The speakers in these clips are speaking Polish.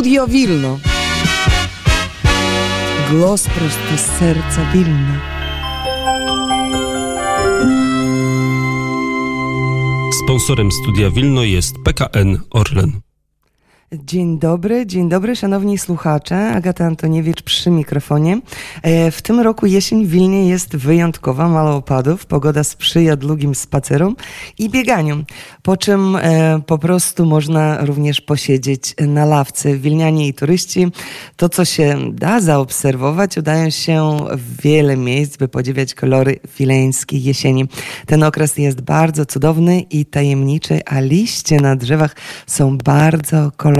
Studio Wilno. Głos prosto z serca Wilna. Sponsorem Studia Wilno jest PKN Orlen. Dzień dobry, dzień dobry szanowni słuchacze. Agata Antoniewicz przy mikrofonie. E, w tym roku jesień w Wilnie jest wyjątkowa, mało opadów. Pogoda sprzyja długim spacerom i bieganiom. Po czym e, po prostu można również posiedzieć na ławce. Wilnianie i turyści to, co się da zaobserwować, udają się w wiele miejsc, by podziwiać kolory fileńskiej jesieni. Ten okres jest bardzo cudowny i tajemniczy, a liście na drzewach są bardzo kolorowe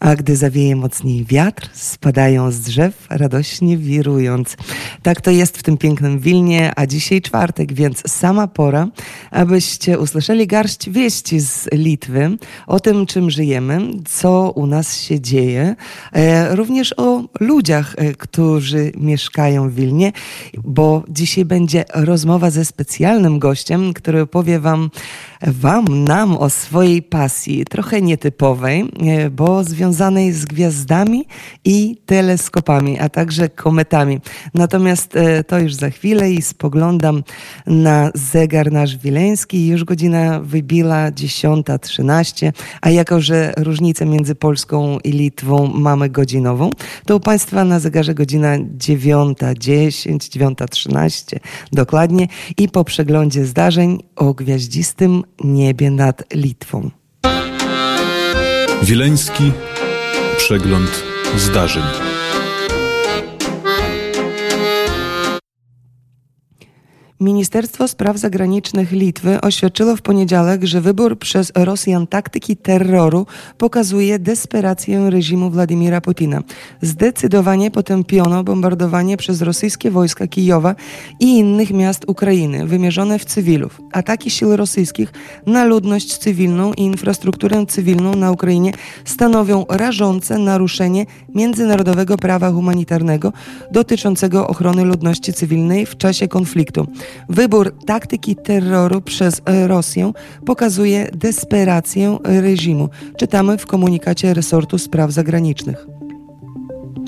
a gdy zawieje mocniej wiatr, spadają z drzew, radośnie wirując. Tak to jest w tym pięknym Wilnie, a dzisiaj czwartek, więc sama pora, abyście usłyszeli garść wieści z Litwy o tym, czym żyjemy, co u nas się dzieje, e, również o ludziach, e, którzy mieszkają w Wilnie, bo dzisiaj będzie rozmowa ze specjalnym gościem, który opowie wam, wam, nam o swojej pasji, trochę nietypowej, bo związanej z gwiazdami i teleskopami, a także kometami. Natomiast e, to już za chwilę i spoglądam na zegar nasz wileński. Już godzina wybiła 10.13, a jako, że różnicę między Polską i Litwą mamy godzinową, to u Państwa na zegarze godzina 9.10, 9.13 dokładnie i po przeglądzie zdarzeń o gwiaździstym niebie nad Litwą. Wileński przegląd zdarzeń. Ministerstwo Spraw Zagranicznych Litwy oświadczyło w poniedziałek, że wybór przez Rosjan taktyki terroru pokazuje desperację reżimu Władimira Putina. Zdecydowanie potępiono bombardowanie przez rosyjskie wojska Kijowa i innych miast Ukrainy, wymierzone w cywilów. Ataki sił rosyjskich na ludność cywilną i infrastrukturę cywilną na Ukrainie stanowią rażące naruszenie międzynarodowego prawa humanitarnego dotyczącego ochrony ludności cywilnej w czasie konfliktu. Wybór taktyki terroru przez Rosję pokazuje desperację reżimu. Czytamy w komunikacie resortu spraw zagranicznych.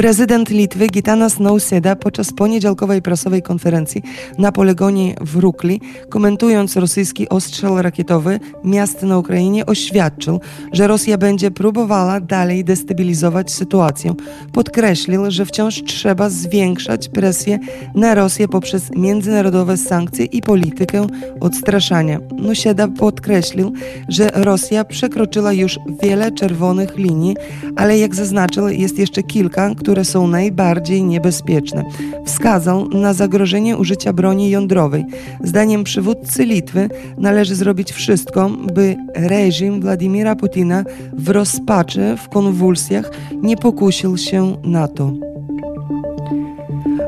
Prezydent Litwy Gitanas Nausėda podczas poniedziałkowej prasowej konferencji na poligonie w Rukli, komentując rosyjski ostrzał rakietowy miast na Ukrainie, oświadczył, że Rosja będzie próbowała dalej destabilizować sytuację. Podkreślił, że wciąż trzeba zwiększać presję na Rosję poprzez międzynarodowe sankcje i politykę odstraszania. Nausėda podkreślił, że Rosja przekroczyła już wiele czerwonych linii, ale jak zaznaczył, jest jeszcze kilka, które są najbardziej niebezpieczne. Wskazał na zagrożenie użycia broni jądrowej. Zdaniem przywódcy Litwy należy zrobić wszystko, by reżim Władimira Putina w rozpaczy, w konwulsjach nie pokusił się na to.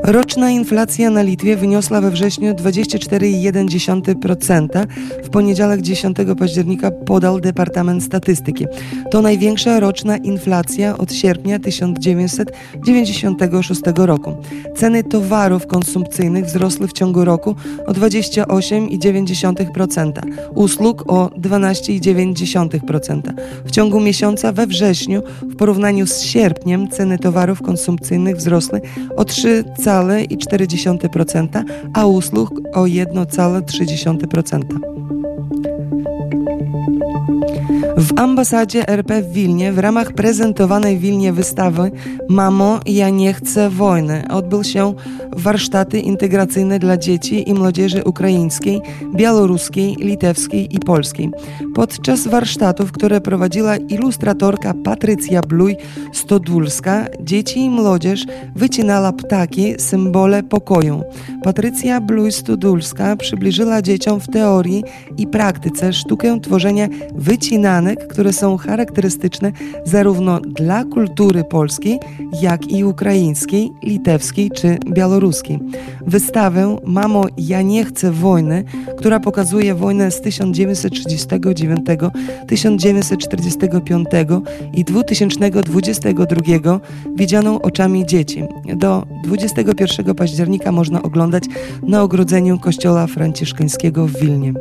Roczna inflacja na Litwie wyniosła we wrześniu 24,1%. W poniedziałek 10 października podał Departament Statystyki. To największa roczna inflacja od sierpnia 1996 roku. Ceny towarów konsumpcyjnych wzrosły w ciągu roku o 28,9%, usług o 12,9%. W ciągu miesiąca we wrześniu w porównaniu z sierpniem ceny towarów konsumpcyjnych wzrosły o 3, 1,4%, a usług o 1,3%. W ambasadzie RP w Wilnie w ramach prezentowanej w Wilnie wystawy Mamo, ja nie chcę wojny odbył się warsztaty integracyjne dla dzieci i młodzieży ukraińskiej, białoruskiej, litewskiej i polskiej. Podczas warsztatów, które prowadziła ilustratorka Patrycja Bluj-Stodulska, dzieci i młodzież wycinała ptaki, symbole pokoju. Patrycja Bluj-Stodulska przybliżyła dzieciom w teorii i praktyce sztukę tworzenia które są charakterystyczne zarówno dla kultury polskiej, jak i ukraińskiej, litewskiej czy białoruskiej. Wystawę Mamo, ja nie chcę wojny, która pokazuje wojnę z 1939, 1945 i 2022 widzianą oczami dzieci. Do 21 października można oglądać na ogrodzeniu kościoła franciszkańskiego w Wilnie.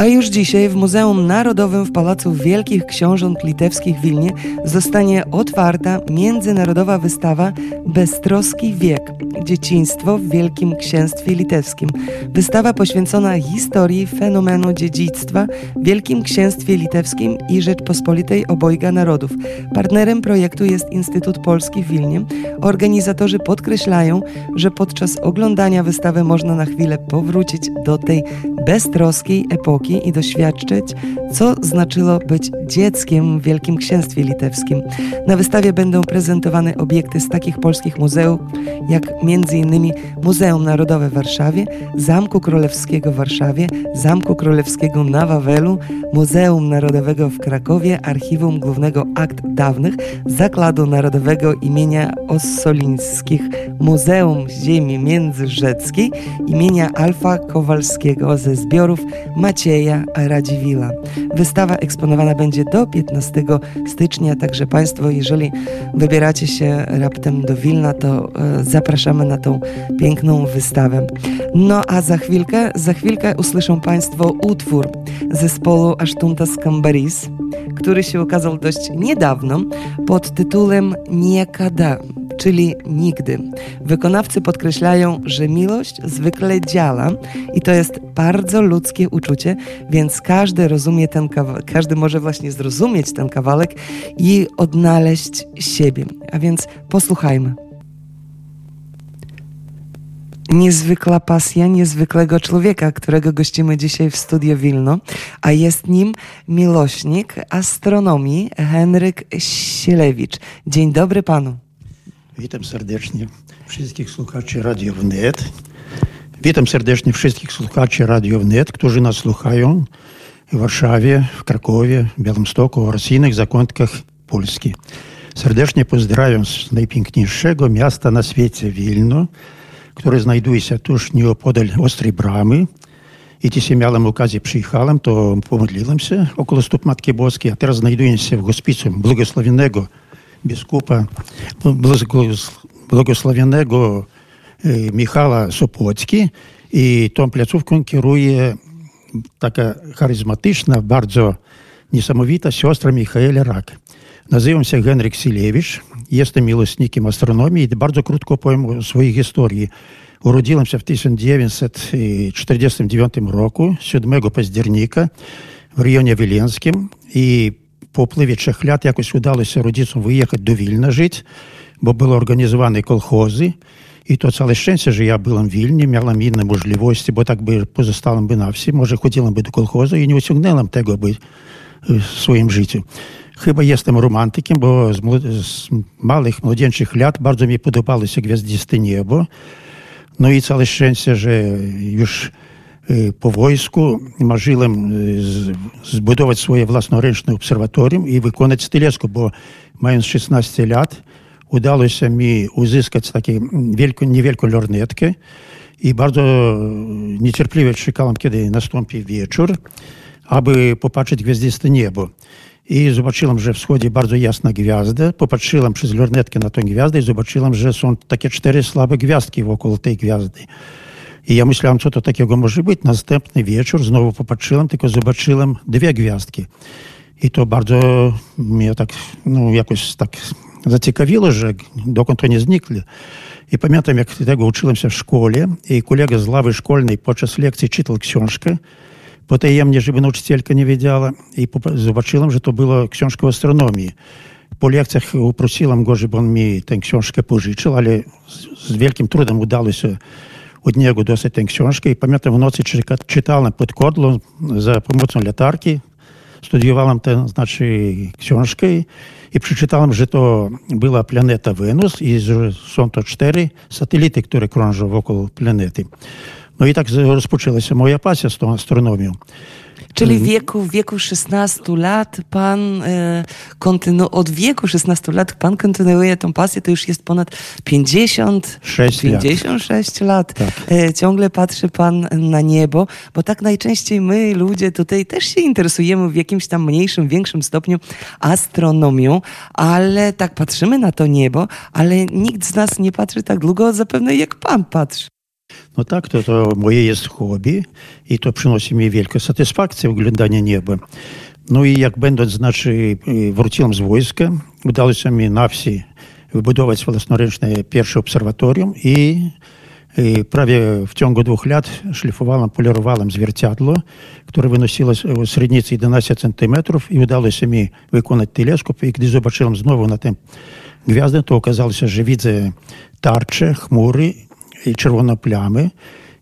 A już dzisiaj w Muzeum Narodowym w Pałacu Wielkich Książąt Litewskich w Wilnie zostanie otwarta międzynarodowa wystawa Beztroski wiek dzieciństwo w Wielkim Księstwie Litewskim. Wystawa poświęcona historii fenomenu dziedzictwa w Wielkim Księstwie Litewskim i Rzeczpospolitej Obojga Narodów. Partnerem projektu jest Instytut Polski w Wilnie. Organizatorzy podkreślają, że podczas oglądania wystawy można na chwilę powrócić do tej beztroskiej epoki i doświadczyć, co znaczyło być dzieckiem w Wielkim Księstwie Litewskim. Na wystawie będą prezentowane obiekty z takich polskich muzeów, jak m.in. Muzeum Narodowe w Warszawie, Zamku Królewskiego w Warszawie, Zamku Królewskiego na Wawelu, Muzeum Narodowego w Krakowie, Archiwum Głównego Akt Dawnych, Zakładu Narodowego imienia Ossolińskich, Muzeum Ziemi Międzyrzeckiej imienia Alfa Kowalskiego ze zbiorów Macieja Radziwila. Wystawa eksponowana będzie do 15 stycznia, także Państwo, jeżeli wybieracie się raptem do Wilna, to e, zapraszamy na tą piękną wystawę. No a za chwilkę, za chwilkę usłyszą Państwo utwór zespołu Asztuntas Cambaris, który się ukazał dość niedawno pod tytułem Niekada czyli nigdy. Wykonawcy podkreślają, że miłość zwykle działa i to jest bardzo ludzkie uczucie, więc każdy rozumie ten kawałek, każdy może właśnie zrozumieć ten kawałek i odnaleźć siebie. A więc posłuchajmy niezwykła pasja niezwykłego człowieka, którego gościmy dzisiaj w studio Wilno, a jest nim miłośnik astronomii Henryk Sielewicz. Dzień dobry panu. Witam serdecznie wszystkich słuchaczy Radio Wnet. Witam serdecznie wszystkich słuchaczy Radio Wnet, którzy nas słuchają w Warszawie, w Krakowie, w Białymstoku oraz innych zakątkach Polski. Serdecznie pozdrawiam z najpiękniejszego miasta na świecie Wilno, które znajduje się tuż nieopodal Ostrej Bramy. I dzisiaj miałem okazję, przyjechałem, to pomodliłem się około stóp Matki Boskiej, a teraz znajduję się w hospicjum błogosławionego biskupa, błogosławionego Michała Sopocki i tą placówką kieruje taka charyzmatyczna, bardzo niesamowita siostra Michaela Rak. Nazywam się Henryk Silewicz, jestem miłośnikiem astronomii i bardzo krótko powiem o swojej historii. Urodziłem się w 1949 roku, 7 października w rejonie Wileńskim i po upływie trzech lat jakoś udało się rodzicom wyjechać do Wilna żyć, bo były organizowane kolchozy. I to całe szczęście, że ja byłem w Wilnie, miałem inne możliwości, bo tak by pozostałem by na wsi, może chodziłem by do kolchozu i nie osiągnąłem tego by w swoim życiu. Chyba jestem romantykiem, bo z, z małych, młodzieńczych lat bardzo mi podobało się gwiazdiste niebo. No i całe szczęście, że już po wojsku marzyłem zbudować swoje własnoręczne obserwatorium i wykonać teleskop, bo mając 16 lat udało się mi uzyskać taką wielką, niewielką lornetkę i bardzo niecierpliwie czekałem, kiedy nastąpi wieczór, aby popatrzeć gwiazdiste niebo. I zobaczyłem, że wschodzi bardzo jasna gwiazda. Popatrzyłem przez lornetkę na tę gwiazdę i zobaczyłem, że są takie cztery słabe gwiazdki wokół tej gwiazdy. I ja myślałem, co to takiego może być. Następny wieczór znowu popatrzyłem, tylko zobaczyłem dwie gwiazdki. I to bardzo mnie tak, no jakoś tak zaciekawiło, że dokąd oni znikli. I pamiętam, jak tego uczyłem się w szkole, i kolega z lawy szkolnej podczas lekcji czytał książkę, potajemnie, żeby nauczycielka nie wiedziała, i zobaczyłem, że to była książka o astronomii. Po lekcjach uprosiłem go, żeby on mi tę książkę pożyczył, ale z wielkim trudem udało się od niego dostać tę książkę. I pamiętam, w nocy czytałem pod kodlą za pomocą latarki, studiowałem tę znaczy, książkę i przeczytałem, że to była planeta Wenus i że są to cztery satelity, które krążą wokół planety. No i tak rozpoczęła Czyli w wieku, w wieku 16 lat pan e, kontynu, od wieku 16 lat pan kontynuuje tą pasję, to już jest ponad 50, 56 lat. lat. Tak. E, ciągle patrzy pan na niebo, bo tak najczęściej my ludzie tutaj też się interesujemy w jakimś tam mniejszym, większym stopniu astronomią, ale tak patrzymy na to niebo, ale nikt z nas nie patrzy tak długo zapewne jak pan patrzy. No tak, to, to moje jest hobby i to przynosi mi wielką satysfakcję oglądania nieba. No i jak będąc, znaczy, wróciłem z wojska, udało się mi na wsi wybudować własnoręczne pierwsze obserwatorium i i prawie w ciągu dwóch lat szlifowałem, polirowałem zwierciadło, które wynosiło średnicy 11 centymetrów i udało się mi wykonać teleskop. I gdy zobaczyłem znowu na tym gwiazdę, to okazało się, że widzę tarcze, chmury i czerwone plamy.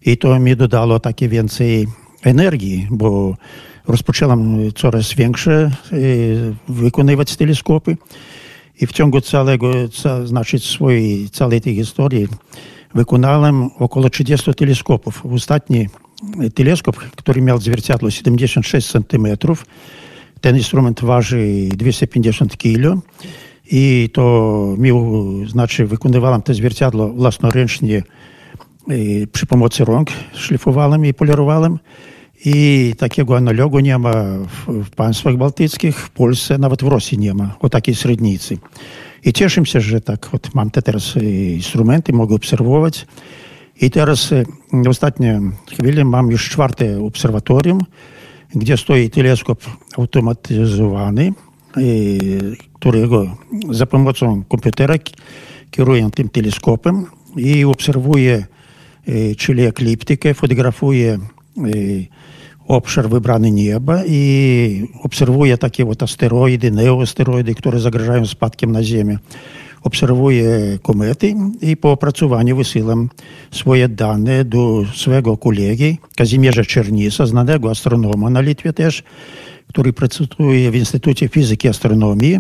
I to mi dodało takie więcej energii, bo rozpocząłem coraz większe wykonywać teleskopy. I w ciągu całego, znaczy swojej, całej tej historii wykonałem około 30 teleskopów. Ostatni teleskop, który miał zwierciadło 76 cm, ten instrument waży 250 kg i to mi, znaczy wykonywałem to zwierciadło własnoręcznie przy pomocy rąk, szlifowałem i polirowałem. I takiego analogu nie ma w, w państwach bałtyckich, w Polsce, nawet w Rosji nie ma o takiej średnicy. I cieszę się, że tak вот mam te teraz instrumenty, mogę obserwować. I teraz w ostatnie chwili mam już czwarte obserwatorium, gdzie stoi teleskop automatyzowany, którego za pomocą komputera kieruję tym teleskopem i obserwuję, czyli ekliptykę, fotografuję obszar wybrany nieba i obserwuję takie вот asteroidy, neoasteroidy, które zagrażają spadkiem na Ziemię. Obserwuję komety i po opracowaniu wysyłam swoje dane do swojego kolegi Kazimierza Czernisa, znanego astronoma na Litwie też, który pracuje w Instytucie Fizyki i Astronomii.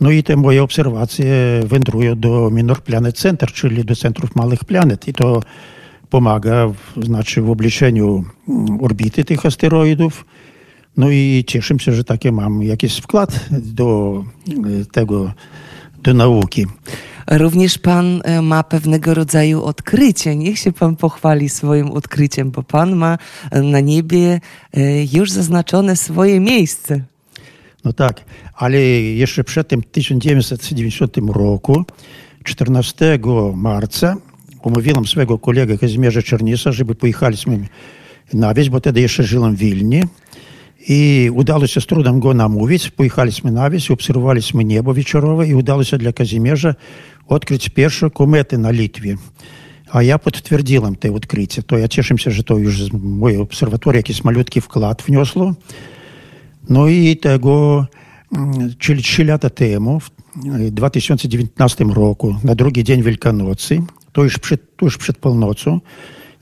No i te moje obserwacje wędrują do Minor Planet Center, czyli do Centrów Małych Planet. I to pomaga w, znaczy w obliczeniu orbity tych asteroidów. No i cieszę się, że takie mam jakiś wkład do tego, do nauki. Również pan ma pewnego rodzaju odkrycie. Niech się pan pochwali swoim odkryciem, bo pan ma na niebie już zaznaczone swoje miejsce. No tak, ale jeszcze przed tym 1990 roku, 14 marca, umówiłem swojego kolegę Kazimierza Czernisa, żeby pojechaliśmy na wieś, bo wtedy jeszcze żyłem w Wilnie. I udało się z trudem go namówić. Pojechaliśmy na wieś, obserwowaliśmy niebo wieczorowe i udało się dla Kazimierza odkryć pierwsze komety na Litwie. A ja potwierdziłem te odkrycie. To ja cieszę się, że to już moje obserwatorium jakiś malutki wkład wniosło. No i tego, czyli trzy lata temu, w 2019 roku, na drugi dzień Wielkanocy, to już przed, tuż przed północą.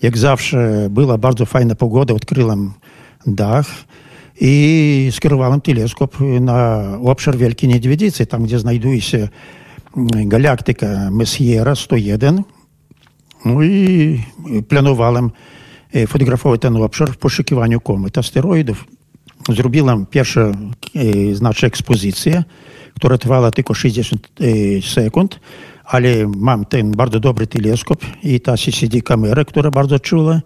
Jak zawsze była bardzo fajna pogoda, odkryłem dach i skierowałem teleskop na obszar Wielkiej Niedźwiedzicy, tam gdzie znajduje się galaktyka Messiera 101. No i planowałem fotografować ten obszar w poszukiwaniu komet asteroidów. Zrobiłem pierwszą znaczy ekspozycję, która trwała tylko 60 sekund ale mam ten bardzo dobry teleskop i ta CCD kamera, która bardzo czula.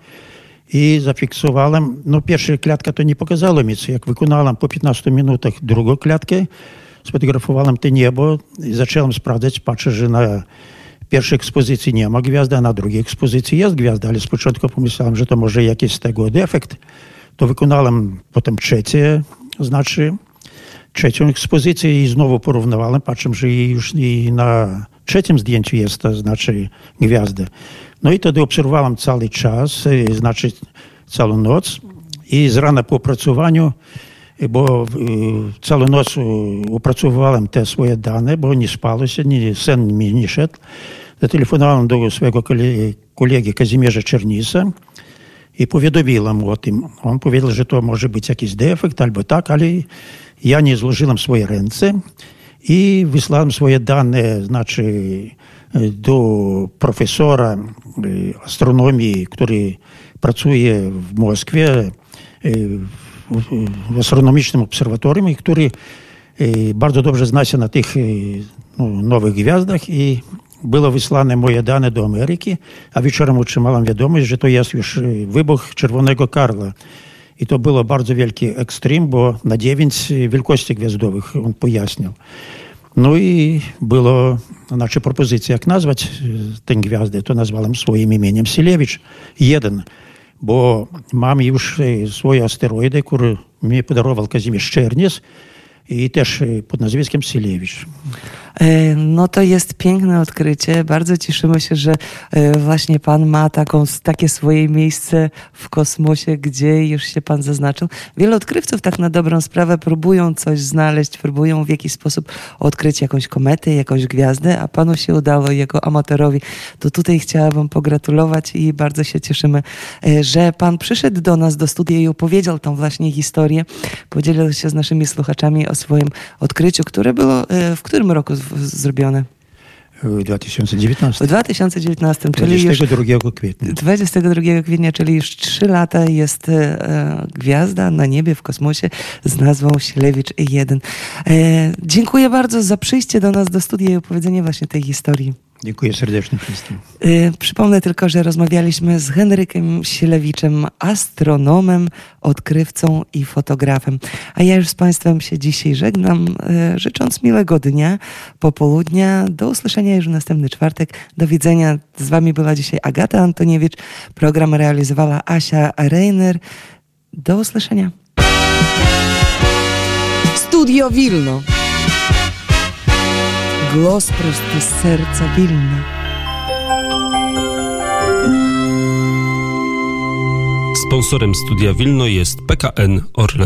I zafiksowałem, no pierwsza klatka to nie pokazała mi, jak wykonałem po 15 minutach drugą klatkę, sfotografowałem to niebo i zacząłem sprawdzać, patrzę, że na pierwszej ekspozycji nie ma gwiazdy, a na drugiej ekspozycji jest gwiazda, ale z początku pomyślałem, że to może jakiś z tego defekt. To wykonałem potem trzecie, znaczy trzecią ekspozycję i znowu porównywałem, patrzę, że już i na trzecim zdjęciu jest to znaczy gwiazdy. No i wtedy obserwowałem cały czas, znaczy całą noc i z rana po opracowaniu, bo całą noc opracowywałem te swoje dane, bo nie spało się, nie, sen mi nie szedł. Zatelefonowałem do swojego kolegi Kazimierza Czernisa i powiadomiłem o tym. On powiedział, że to może być jakiś defekt albo tak, ale ja nie złożyłem swoje ręce i wysłałem swoje dane, znaczy do profesora astronomii, który pracuje w Moskwie w astronomicznym obserwatorium i który bardzo dobrze zna się na tych no, nowych gwiazdach i Було вислане моє дане до Америки, а вечором отримала відомість, що то є вибух Червоного Карла. І то було дуже великий екстрим, бо на 9 великості гвіздових, він пояснив. Ну і було наче пропозиція, як назвати е, тень гвізди, то назвали своїм іменем Селевич Єден. Бо мам юж э, свої астероїди, які мені подарував Казіміш Черніс, і теж э, під назвіском Селевич. No to jest piękne odkrycie. Bardzo cieszymy się, że właśnie pan ma taką, takie swoje miejsce w kosmosie, gdzie już się pan zaznaczył. Wiele odkrywców tak na dobrą sprawę próbują coś znaleźć, próbują w jakiś sposób odkryć jakąś kometę, jakąś gwiazdę, a panu się udało, jako amatorowi. To tutaj chciałabym pogratulować i bardzo się cieszymy, że pan przyszedł do nas do studia i opowiedział tą właśnie historię, podzielił się z naszymi słuchaczami o swoim odkryciu, które było w którym roku zrobione? W 2019. W 2019, czyli 22 już, kwietnia. 22 kwietnia, czyli już 3 lata jest e, gwiazda na niebie w kosmosie z nazwą Ślewicz 1. E, dziękuję bardzo za przyjście do nas do studia i opowiedzenie właśnie tej historii. Dziękuję serdecznie wszystkim. Y, przypomnę tylko, że rozmawialiśmy z Henrykiem Silewiczem, astronomem, odkrywcą i fotografem. A ja już z Państwem się dzisiaj żegnam, y, życząc miłego dnia, popołudnia. Do usłyszenia już w następny czwartek. Do widzenia. Z Wami była dzisiaj Agata Antoniewicz. Program realizowała Asia Reiner. Do usłyszenia. Studio Wilno. Głos prosty z serca Wilna. Sponsorem studia Wilno jest PKN Orlen.